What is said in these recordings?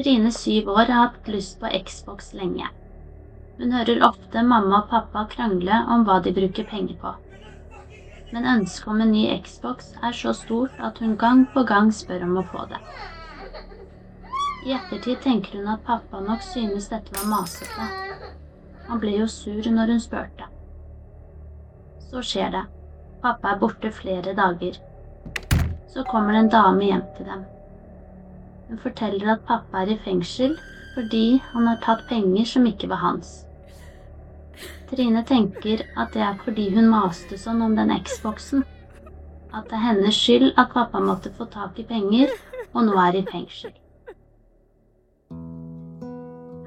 Trine, syv år, har hatt lyst på Xbox lenge. Hun hører ofte mamma og pappa krangle om hva de bruker penger på. Men ønsket om en ny Xbox er så stort at hun gang på gang spør om å få det. I ettertid tenker hun at pappa nok synes dette var masete. Han ble jo sur når hun spurte. Så skjer det. Pappa er borte flere dager. Så kommer det en dame hjem til dem. Hun forteller at pappa er i fengsel fordi han har tatt penger som ikke var hans. Trine tenker at det er fordi hun maste sånn om den Xboxen. At det er hennes skyld at pappa måtte få tak i penger og nå er i fengsel.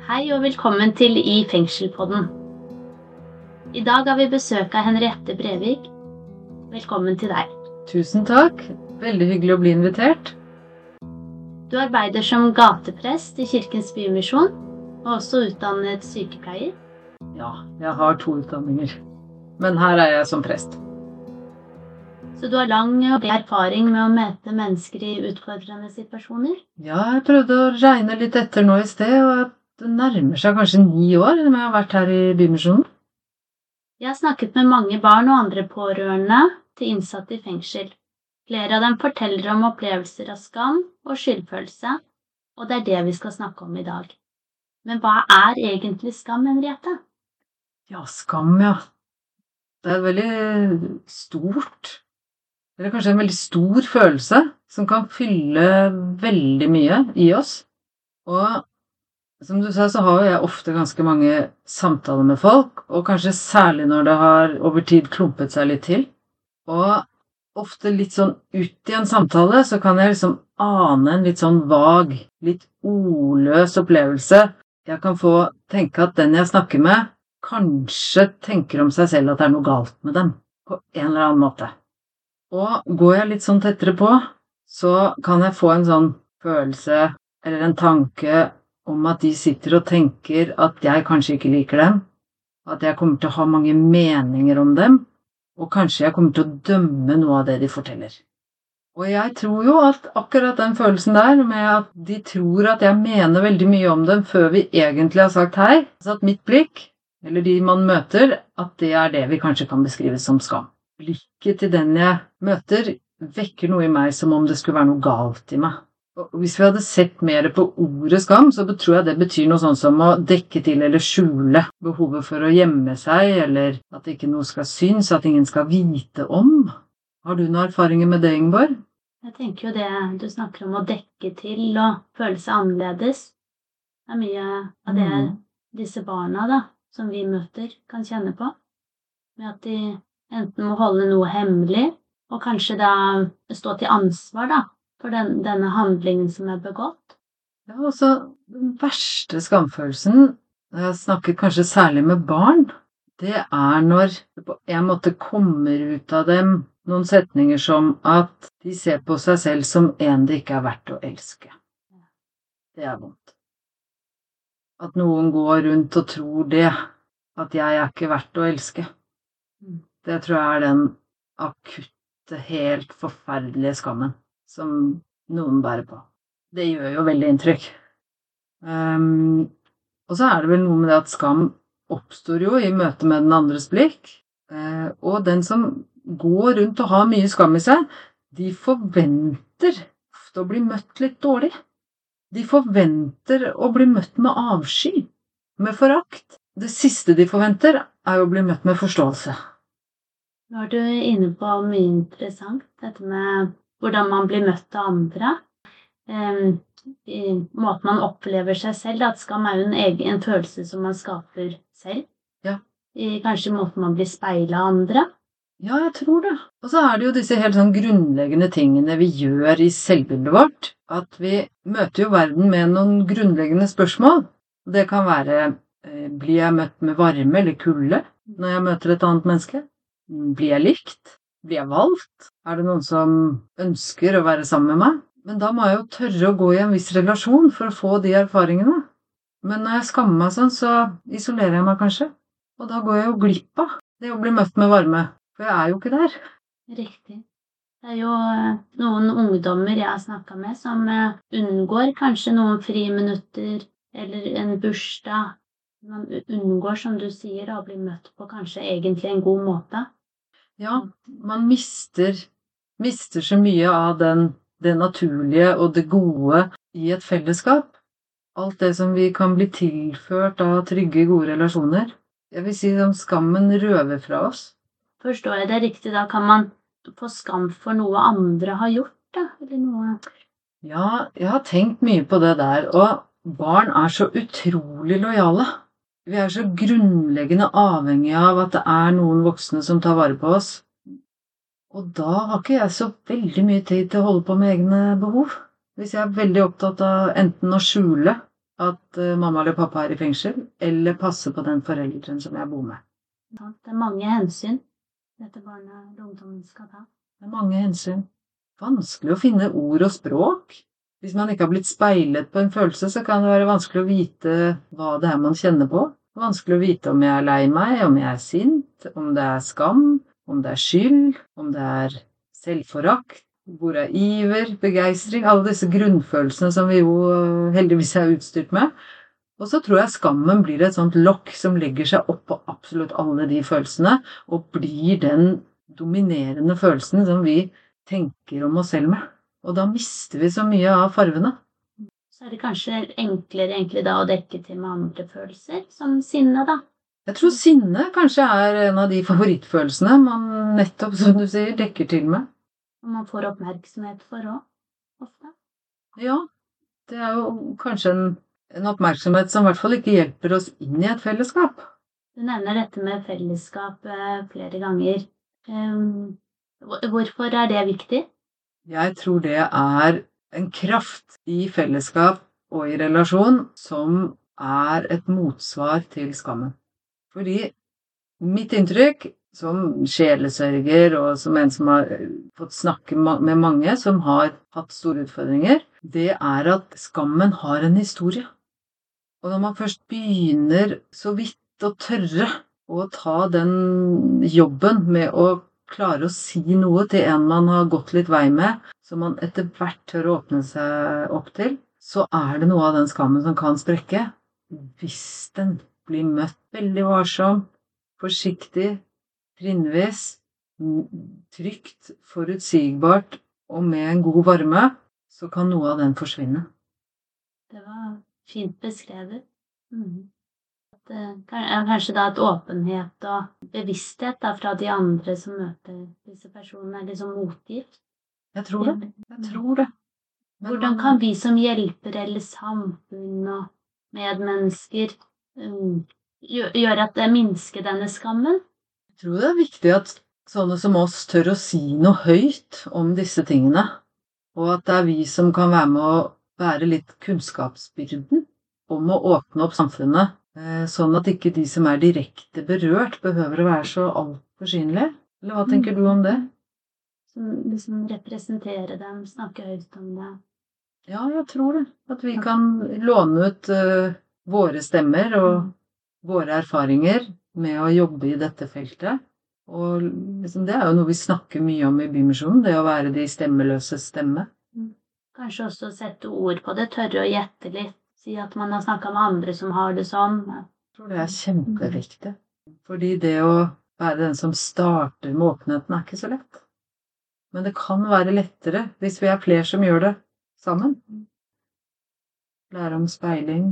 Hei og velkommen til I fengsel-podden. I dag har vi besøk av Henriette Brevik. Velkommen til deg. Tusen takk. Veldig hyggelig å bli invitert. Du arbeider som gateprest i Kirkens Bymisjon, og også utdannet sykepleier. Ja, jeg har to utdanninger. Men her er jeg som prest. Så du har lang og erfaring med å møte mennesker i utfordrende situasjoner? Ja, jeg prøvde å regne litt etter nå i sted, og det nærmer seg kanskje ni år når jeg har vært her i Bymisjonen. Jeg har snakket med mange barn og andre pårørende til innsatte i fengsel. Flere av dem forteller om opplevelser av skam og skyldfølelse, og det er det vi skal snakke om i dag. Men hva er egentlig skam, Henriette? Ja, skam, ja. Det er veldig stort Eller kanskje en veldig stor følelse som kan fylle veldig mye i oss. Og som du sa, så har jo jeg ofte ganske mange samtaler med folk, og kanskje særlig når det har over tid klumpet seg litt til. Og ofte litt sånn ut i en samtale, så kan jeg liksom ane en litt sånn vag, litt ordløs opplevelse. Jeg kan få tenke at den jeg snakker med, kanskje tenker om seg selv at det er noe galt med dem, på en eller annen måte. Og går jeg litt sånn tettere på, så kan jeg få en sånn følelse eller en tanke om at de sitter og tenker at jeg kanskje ikke liker dem, at jeg kommer til å ha mange meninger om dem, og kanskje jeg kommer til å dømme noe av det de forteller. Og jeg tror jo at akkurat den følelsen der, med at de tror at jeg mener veldig mye om dem før vi egentlig har sagt hei, altså at mitt blikk, eller de man møter, at det er det vi kanskje kan beskrive som skam. Blikket til den jeg møter, vekker noe i meg som om det skulle være noe galt i meg. Hvis vi hadde sett mer på ordet skam, så tror jeg det betyr noe sånn som å dekke til eller skjule behovet for å gjemme seg, eller at ikke noe skal synes, at ingen skal vite om. Har du noen erfaringer med det, Ingeborg? Jeg tenker jo det du snakker om å dekke til og føle seg annerledes. Det er mye av det Mm. disse barna da, som vi møter, kan kjenne på. Med at de enten må holde noe hemmelig, og kanskje da stå til ansvar da, for den, denne handlingen som er begått. Ja, også den verste skamfølelsen, og jeg snakker kanskje særlig med barn, det er når det på en måte kommer ut av dem noen setninger som at de ser på seg selv som en det ikke er verdt å elske. Det er vondt. At noen går rundt og tror det, at jeg er ikke verdt å elske. Mm. Det tror jeg er den akutte, helt forferdelige skammen som noen bærer på. Det gjør jo veldig inntrykk. Um, og så er det vel noe med det at skam oppstår jo i møte med den andres blikk. Uh, og den som går rundt og har mye skam i seg, de forventer ofte å bli møtt litt dårlig. De forventer å bli møtt med avsky, med forakt. Det siste de forventer, er å bli møtt med forståelse. Nå er du inne på mye interessant, dette med hvordan man blir møtt av andre. I måten man opplever seg selv, at skam er jo en egen en følelse som man skaper selv. Ja. I kanskje måten man blir speila av andre. Ja, jeg tror det. Og så er det jo disse helt sånn grunnleggende tingene vi gjør i selvbildet vårt. At vi møter jo verden med noen grunnleggende spørsmål. Det kan være eh, blir jeg møtt med varme eller kulde når jeg møter et annet menneske? Blir jeg likt? Blir jeg valgt? Er det noen som ønsker å være sammen med meg? Men da må jeg jo tørre å gå i en viss relasjon for å få de erfaringene. Men når jeg skammer meg sånn, så isolerer jeg meg kanskje. Og da går jeg jo glipp av det å bli møtt med varme. For jeg er jo ikke der. Riktig. Det er jo eh, noen ungdommer jeg har snakka med, som eh, unngår kanskje noen friminutter eller en bursdag. Man unngår, som du sier, å bli møtt på kanskje egentlig en god måte. Ja, man mister, mister så mye av den, det naturlige og det gode i et fellesskap. Alt det som vi kan bli tilført av trygge, gode relasjoner. Jeg vil si som skammen røver fra oss. Forstår jeg det riktig, da kan man få skam for noe andre har gjort, da? Eller noe Ja, jeg har tenkt mye på det der, og barn er så utrolig lojale. Vi er så grunnleggende avhengige av at det er noen voksne som tar vare på oss. Og da har ikke jeg så veldig mye tid til å holde på med egne behov. Hvis jeg er veldig opptatt av enten å skjule at eh, mamma eller pappa er i fengsel, eller passe på den forelderen som jeg bor med. Det er mange hensyn dette barnet og ungdommen skal ta. Det er mange hensyn. Vanskelig å finne ord og språk. Hvis man ikke har blitt speilet på en følelse, så kan det være vanskelig å vite hva det er man kjenner på. Vanskelig å vite om jeg er lei meg, om jeg er sint, om det er skam, om det er skyld, om det er selvforakt, hvor er iver, begeistring, alle disse grunnfølelsene som vi jo heldigvis er utstyrt med. Og så tror jeg skammen blir et sånt lokk som legger seg oppå absolutt alle de følelsene, og blir den dominerende følelsen som vi tenker om oss selv med. Og da mister vi så mye av farvene. Så er det kanskje enklere egentlig da å dekke til med andre følelser, som sinne, da. Jeg tror sinne kanskje er en av de favorittfølelsene man nettopp, som du sier, dekker til med. Og man får oppmerksomhet for òg, ofte. Ja, det er jo kanskje en, en oppmerksomhet som i hvert fall ikke hjelper oss inn i et fellesskap. Du nevner dette med fellesskap eh, flere ganger. Um, hvorfor er det viktig? Jeg tror det er en kraft i fellesskap og i relasjon som er et motsvar til skammen. Fordi mitt inntrykk som sjelesørger og som en som har fått snakke med mange som har hatt store utfordringer, det er at skammen har en historie. Og når man først begynner så vidt å tørre å ta den jobben med å klare å si noe til en man har gått litt vei med, som man etter hvert tør å åpne seg opp til, så er det noe av den skammen som kan sprekke. Hvis den blir møtt veldig varsom, forsiktig, trinnvis, trygt, forutsigbart og med en god varme, så kan noe av den forsvinne. Det var fint beskrevet. Mm. Eh, kanskje da at åpenhet og bevissthet da, fra de andre som møter disse personene, er liksom motgift. Jeg tror det. Jeg tror det. Men Hvordan kan vi som hjelper eller samfunn og medmennesker um, gjøre at det minsker denne skammen? Jeg tror det er viktig at sånne som oss tør å si noe høyt om disse tingene, og at det er vi som kan være med å være litt kunnskapsbyrden om å åpne opp samfunnet Eh, sånn at ikke de som er direkte berørt, behøver å være så altfor synlige. Eller hva tenker du om det? Som liksom representere dem, snakke høyt om det. Ja, jeg tror det. At vi kan låne ut uh, våre stemmer og mm. våre erfaringer med å jobbe i dette feltet. Og liksom, det er jo noe vi snakker mye om i Bymisjonen, det å være de stemmeløses stemme. Mm. Kanskje også sette ord på det, tørre å gjette litt Si at man har snakka med andre som har det sånn. Jeg tror det er kjempeviktig. Fordi det å være den som starter med åpenheten, er ikke så lett. Men det kan være lettere hvis vi er flere som gjør det sammen. Lære om speiling.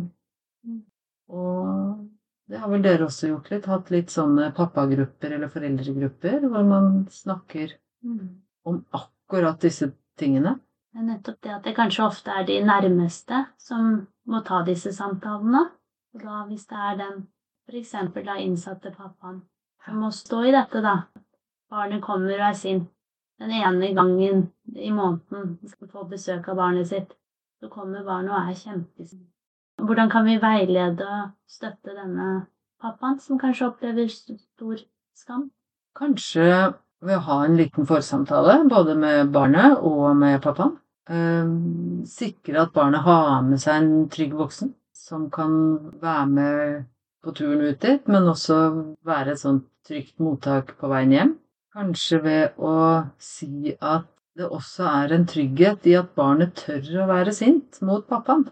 Og det har vel dere også gjort litt? Hatt litt sånne pappagrupper eller foreldregrupper hvor man snakker mm. om akkurat disse tingene. Er nettopp det at det kanskje ofte er de nærmeste som må ta disse samtalene. Og da, hvis det er den f.eks. da innsatte pappaen som må stå i dette, da. Barnet kommer og er sint den ene gangen i måneden skal få besøk av barnet sitt. Så kommer barnet og er kjempesint. Hvordan kan vi veilede og støtte denne pappaen, som kanskje opplever stor skam? Kanskje ved å ha en liten forsamtale, både med barnet og med pappaen. Ehm, sikre at barnet har med seg en trygg voksen som kan være med på turen ut dit, men også være et sånt trygt mottak på veien hjem. Kanskje ved å si at det også er en trygghet i at barnet tør å være sint mot pappaen.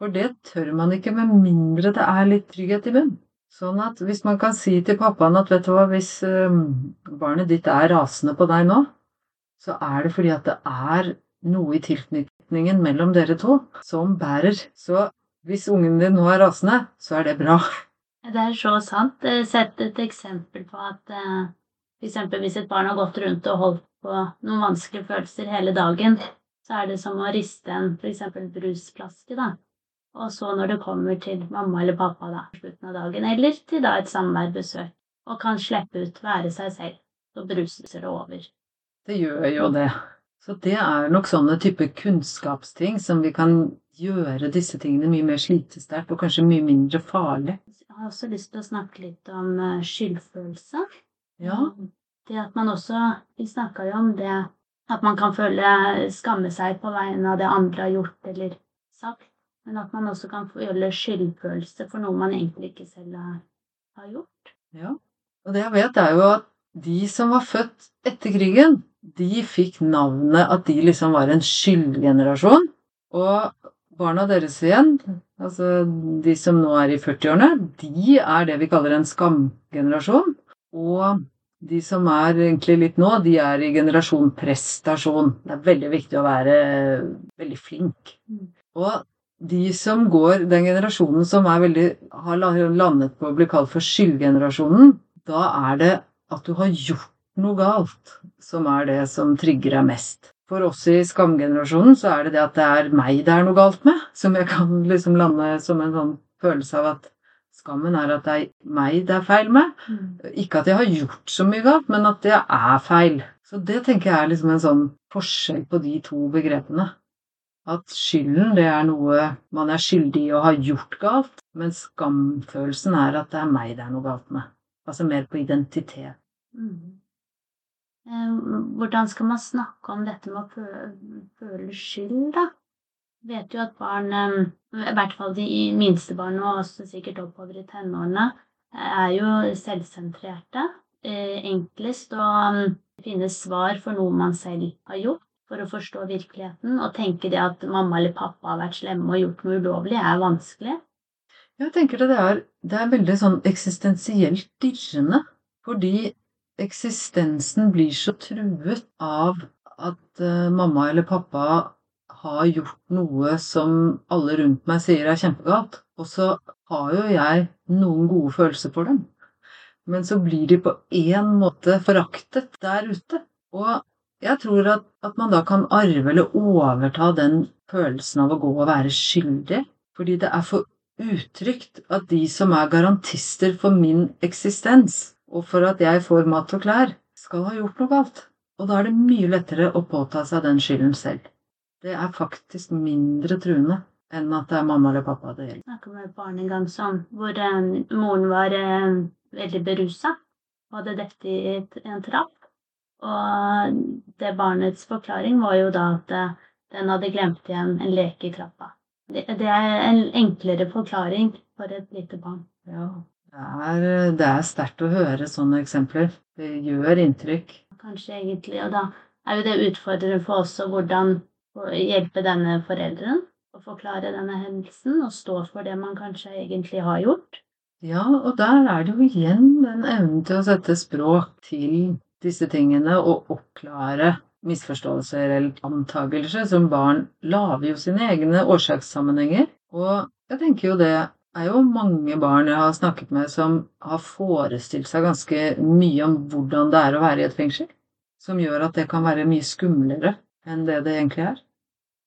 For det tør man ikke med mindre det er litt trygghet i bunnen. Sånn at hvis man kan si til pappaen at vet du hva, hvis eh, barnet ditt er rasende på deg nå, så er det fordi at det er noe i tilknytningen mellom dere to som bærer. Så hvis ungen din nå er rasende, så er det bra. Det er så sant. Eh, Sett et eksempel på at f.eks. hvis et barn har gått rundt og holdt på noen vanskelige følelser hele dagen, så er det som å riste en f.eks. brusflaske, da. Og så når det kommer til mamma eller pappa da, på slutten av dagen, eller til da et samværbesøk, og kan slippe ut, være seg selv, så bruser det over. Det gjør jo det. Så det er nok sånne type kunnskapsting som vi kan gjøre disse tingene mye mer slitesterkt og kanskje mye mindre farlig. Jeg har også lyst til å snakke litt om eh, skyldfølelse. Ja, Det at man også Vi snakka jo om det at man kan føle skamme seg på vegne av det andre har gjort eller sagt. Men at man også kan føle skyldfølelse for noe man egentlig ikke selv har, gjort. ja. Og det jeg vet, er jo at de som var født etter krigen, de fikk navnet at de liksom var en skyldgenerasjon. Og barna deres igjen, altså de som nå er i 40-årene, de er det vi kaller en skamgenerasjon. Og de som er egentlig litt nå, de er i generasjon prestasjon. Det er veldig viktig å være veldig flink. Mm. Og de som går, den generasjonen som er veldig, har landet på å bli kalt for skyldgenerasjonen, da er det at du har gjort noe galt, som er det som trigger deg mest. For oss i skamgenerasjonen så er det det at det er meg det er noe galt med, som jeg kan liksom lande som en sånn følelse av at skammen er at det er meg det er feil med. Ikke at jeg har gjort så mye galt, men at det er feil. Så det tenker jeg er liksom en sånn forskjell på de to begrepene. At skylden, det er noe man er skyldig i å ha gjort galt, men skamfølelsen er at det er meg det er noe galt med. Altså mer på identitet. Mm. Eh, Hvordan skal man snakke om dette med å føle skyld, da? Vet jo at barn, eh, i hvert fall de minste barna, og også sikkert oppover i tenårene, er jo selvsentrerte. Eh, Enklest å mm, finne svar for noe man selv har gjort, for å forstå virkeligheten. Og tenke det at mamma eller pappa har vært slemme og gjort noe ulovlig, er vanskelig. Jeg tenker det er, det er veldig sånn eksistensielt dirrende, fordi eksistensen blir så truet av at uh, mamma eller pappa har gjort noe som alle rundt meg sier er kjempegalt, og så har jo jeg noen gode følelser for dem. Men så blir de på én måte foraktet der ute. Og jeg tror at, at man da kan arve eller overta den følelsen av å gå og være skyldig, fordi det er for utrygt at de som er garantister for min eksistens, og for at jeg får mat og klær, skal ha gjort noe galt. Og da er det mye lettere å påta seg den skylden selv. Det er faktisk mindre truende enn at det er mamma eller pappa det gjelder. Jeg snakket med et barn en gang sånn, hvor um, moren var um, veldig berusa og hadde dette i en trapp. Og det barnets forklaring var jo da at eh, den hadde glemt igjen en leke i trappa. Det, det er en enklere forklaring for et lite barn. Ja, det er, det er sterkt å høre sånne eksempler. Det gjør inntrykk. Kanskje egentlig, og da er jo det utfordrende for oss hvordan å hjelpe denne forelderen å forklare denne hendelsen og stå for det man kanskje egentlig har gjort. Ja, og der er det jo igjen den evnen til å sette språk til disse tingene og oppklare misforståelser eller antagelser som barn lager jo sine egne årsakssammenhenger. Og jeg tenker jo det er jo mange barn jeg har snakket med som har forestilt seg ganske mye om hvordan det er å være i et fengsel, som gjør at det kan være mye skumlere enn det det egentlig er.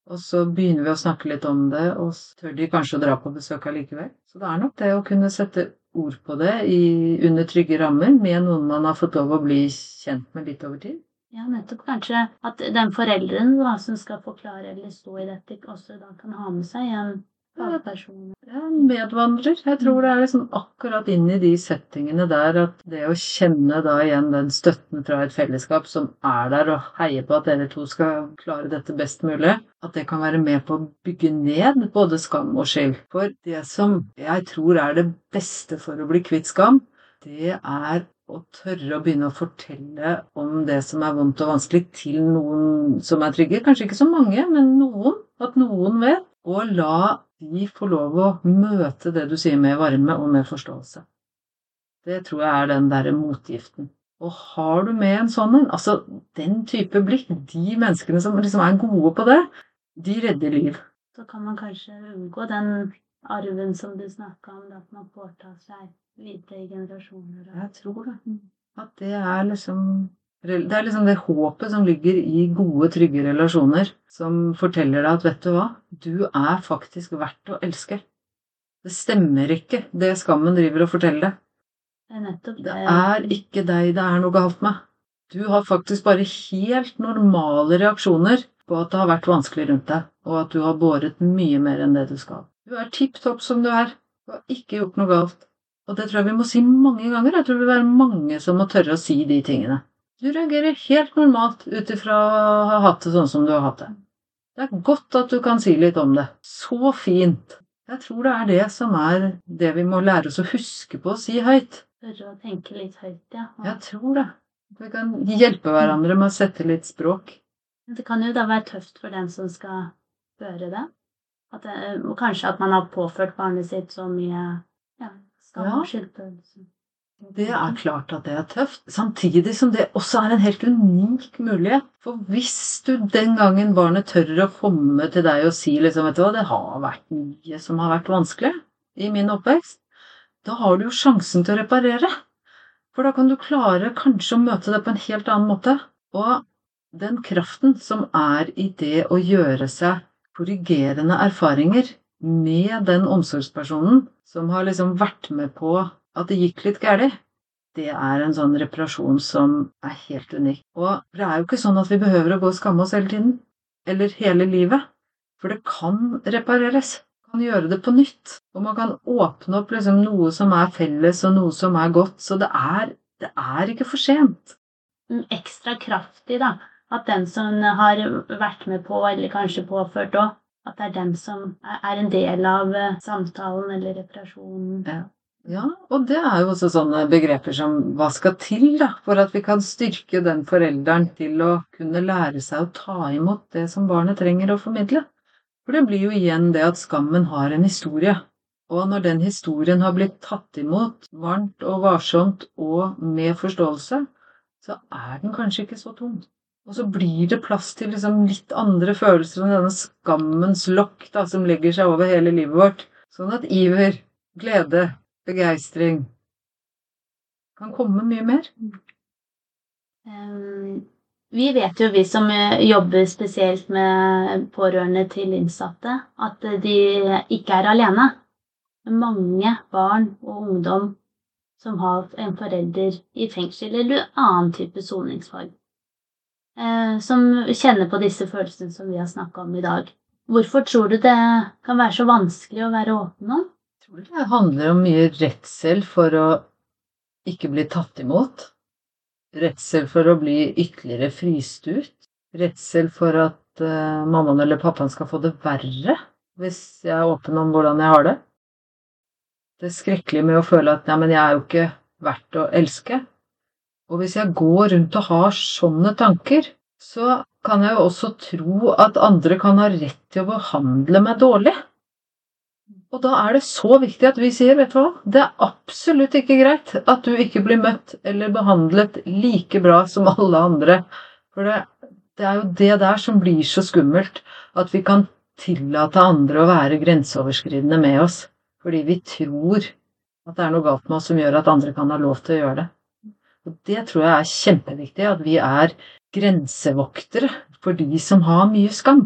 Og så begynner vi å snakke litt om det, og tør de kanskje å dra på besøk allikevel. Så det er nok det å kunne sette ord på det i, under trygge rammer med noen man har fått lov å bli kjent med litt over tid. Ja, nettopp kanskje at den forelderen da, som skal forklare eller stå i dette, også da kan ha med seg en Ja, en medvandrer. Jeg tror det er liksom akkurat inn i de settingene der at det å kjenne da igjen den støtten fra et fellesskap som er der og heier på at dere to skal klare dette best mulig, at det kan være med på å bygge ned både skam og skyld. For det som jeg tror er det beste for å bli kvitt skam, det er å tørre å begynne å fortelle om det som er vondt og vanskelig til noen som er trygge. Kanskje ikke så mange, men noen. At noen vet. Og la de får lov å møte det du sier med varme og med forståelse. Det tror jeg er den derre motgiften. Og har du med en sånn en, altså den type blikk, de menneskene som liksom er gode på det, de redder liv. Så kan man kanskje unngå den arven som du snakka om, at man påtar seg videre i generasjoner. Jeg tror det. At det er liksom Det er liksom det håpet som ligger i gode, trygge relasjoner, som forteller deg at vet du hva, du er faktisk verdt å elske. Det stemmer ikke, det skammen driver og forteller deg. Det Det det. er ikke deg det er noe galt med. Du har faktisk bare helt normale reaksjoner på at det har vært vanskelig rundt deg, og at du har båret mye mer enn det du skal. Du er tipp topp som du er. Du har ikke gjort noe galt. Og det tror jeg vi må si mange ganger. Jeg tror det vil være mange som må tørre å si de tingene. Du reagerer helt normalt ut ifra å ha hatt det sånn som du har hatt det. Det er godt at du kan si litt om det. Så fint. Jeg tror det er det som er det vi må lære oss å huske på å si høyt. Tørre å tenke litt høyt, ja. Og Jeg tror det. Vi kan hjelpe hverandre med å sette litt språk. Det kan jo da være tøft for den som skal høre det. At det og kanskje at man har påført barnet sitt så mye ja, skam Ja. skyldfølelse. Det er klart at det er tøft, samtidig som det også er en helt unik mulighet. For hvis du den gangen barnet tør å komme til deg og si liksom, vet du hva, det har vært mye som har vært vanskelig i min oppvekst, da har du jo sjansen til å reparere. For da kan du klare kanskje å møte det på en helt annen måte. Og den kraften som er i det å gjøre seg korrigerende erfaringer med den omsorgspersonen som har liksom vært med på at det gikk litt galt, det er en sånn reparasjon som er helt unik. Og det er jo ikke sånn at vi behøver å gå og skamme oss hele tiden. Eller hele livet. For det kan repareres. Man kan gjøre det på nytt. Og man kan åpne opp liksom noe som er felles, og noe som er godt. Så det er, det er ikke for sent. Ekstra kraftig, da. At den som har vært med på, eller kanskje påført òg, at det er dem som er er en del av eh, samtalen eller reparasjonen. Ja. Ja, og det er jo også sånne begreper som hva skal til da, for at vi kan styrke den forelderen til å kunne lære seg å ta imot det som barnet trenger å formidle. For det blir jo igjen det at skammen har en historie. Og når den historien har blitt tatt imot varmt og varsomt og med forståelse, så er den kanskje ikke så tung. Og så blir det plass til liksom litt andre følelser enn denne skammens lokk som legger seg over hele livet vårt. Sånn at iver, glede, begeistring kan komme mye mer. Vi vet jo, vi som eh, jobber spesielt med pårørende til innsatte, at de ikke er alene. Mange barn og ungdom som har en forelder i fengsel eller annen type soningsform, eh, som kjenner på disse følelsene som vi har snakka om i dag. Hvorfor tror du det kan være så vanskelig å være åpen om? Tror det handler om mye redsel for å ikke bli tatt imot. Redsel for å bli ytterligere fryst ut. Redsel for at uh, mammaen eller pappaen skal få det verre hvis jeg er åpen om hvordan jeg har det. Det skrekkelige med å føle at nei, men jeg er jo ikke verdt å elske. Og hvis jeg går rundt og har sånne tanker, så kan jeg jo også tro at andre kan ha rett til å behandle meg dårlig. Og da er det så viktig at vi sier, vet du hva, det er absolutt ikke greit at du ikke blir møtt eller behandlet like bra som alle andre. For det, det er jo det der som blir så skummelt, at vi kan tillate andre å være grenseoverskridende med oss. Fordi vi tror at det er noe galt med oss som gjør at andre kan ha lov til å gjøre det. Og det tror jeg er kjempeviktig, at vi er grensevoktere for de som har mye skam.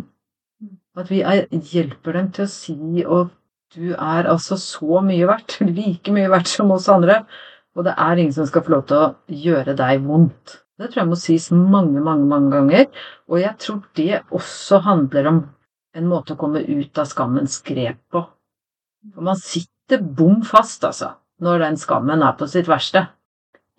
At vi er, hjelper dem til å si og du er altså så mye verdt, like mye verdt som oss andre, og det er ingen som skal få lov til å gjøre deg vondt. Det tror jeg må sies mange, mange, mange ganger, og jeg tror det også handler om en måte å komme ut av skammens grep på. For man sitter bom fast, altså, når den skammen er på sitt verste.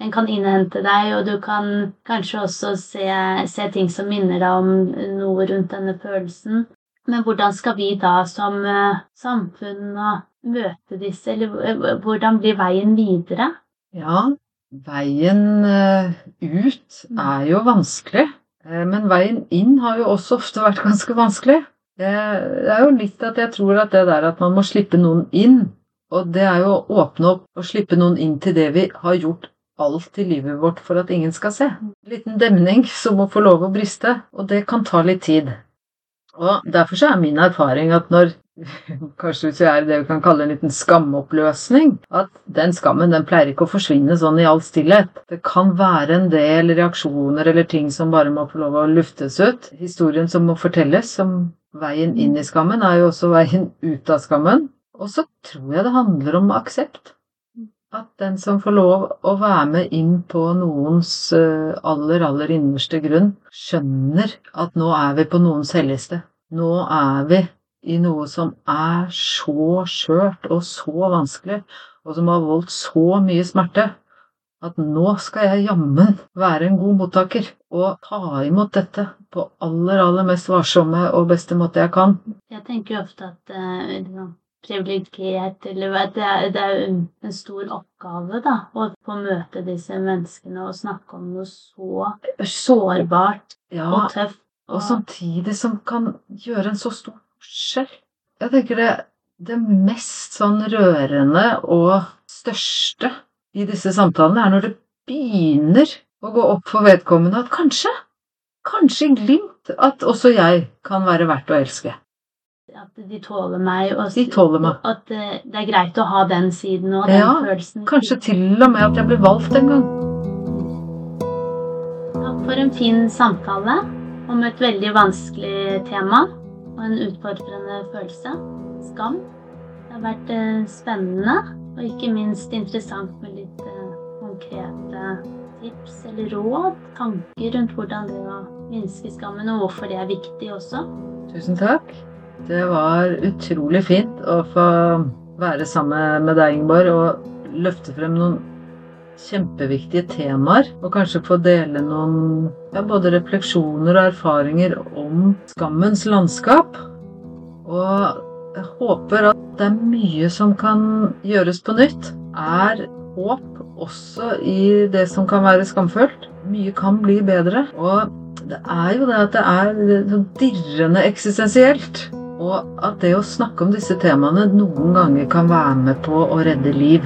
Den kan innhente deg, og du kan kanskje også se, se ting som minner deg om noe rundt denne følelsen. Men hvordan skal vi da som eh, samfunn møte disse, eller eh, hvordan blir veien videre? Ja, veien eh, ut er jo vanskelig. Men veien inn har jo også ofte vært ganske vanskelig. Det er jo litt at jeg tror at det der at man må slippe noen inn, og det er jo å åpne opp og slippe noen inn til det vi har gjort alt i livet vårt for at ingen skal se. En liten demning som må få lov å briste, og det kan ta litt tid. Og derfor så er min erfaring at når Kanskje hvis vi er det vi kan kalle en liten skamoppløsning. At den skammen den pleier ikke å forsvinne sånn i all stillhet. Det kan være en del reaksjoner eller ting som bare må få lov å luftes ut. Historien som må fortelles, som veien inn i skammen, er jo også veien ut av skammen. Og så tror jeg det handler om aksept. At den som får lov å være med inn på noens eh, aller, aller innerste grunn, skjønner at nå er vi på noens helligste. Nå er vi i noe som er så skjørt og så vanskelig, og som har voldt så mye smerte, at nå skal jeg jammen være en god mottaker og ta imot dette på aller, aller mest varsomme og beste måte jeg kan. Jeg tenker jo ofte at eh, privilegert, eller det er, det er en stor oppgave, da, å få møte disse menneskene og snakke om noe så sårbart Ja, og tøft. og samtidig som kan gjøre en så stor forskjell. Jeg tenker det, det mest sånn rørende og største i disse samtalene er når det begynner å gå opp for vedkommende at kanskje, kanskje i glimt, at også jeg kan være verdt å elske. At de tåler meg, og De tåler meg. at det, det er greit å ha den siden og den Ja, følelsen. Kanskje til og med at jeg ble valgt en gang. Takk for en fin samtale om et veldig vanskelig tema og en utfordrende følelse. Skam. Det har vært eh, spennende og ikke minst interessant med litt eh, konkrete tips eller råd, tanker rundt hvordan det å minske skammen, og hvorfor det er viktig også. Tusen takk. Det var utrolig fint å få være sammen med deg, Ingeborg, og løfte frem noen kjempeviktige temaer. Og kanskje få dele noen ja, både refleksjoner og erfaringer om skammens landskap. Og jeg håper at det er mye som kan gjøres på nytt. Er håp også i det som kan være skamfølt. Mye kan bli bedre. Og det er jo det at det er sånn dirrende eksistensielt. Og at det å snakke om disse temaene noen ganger kan være med på å redde liv.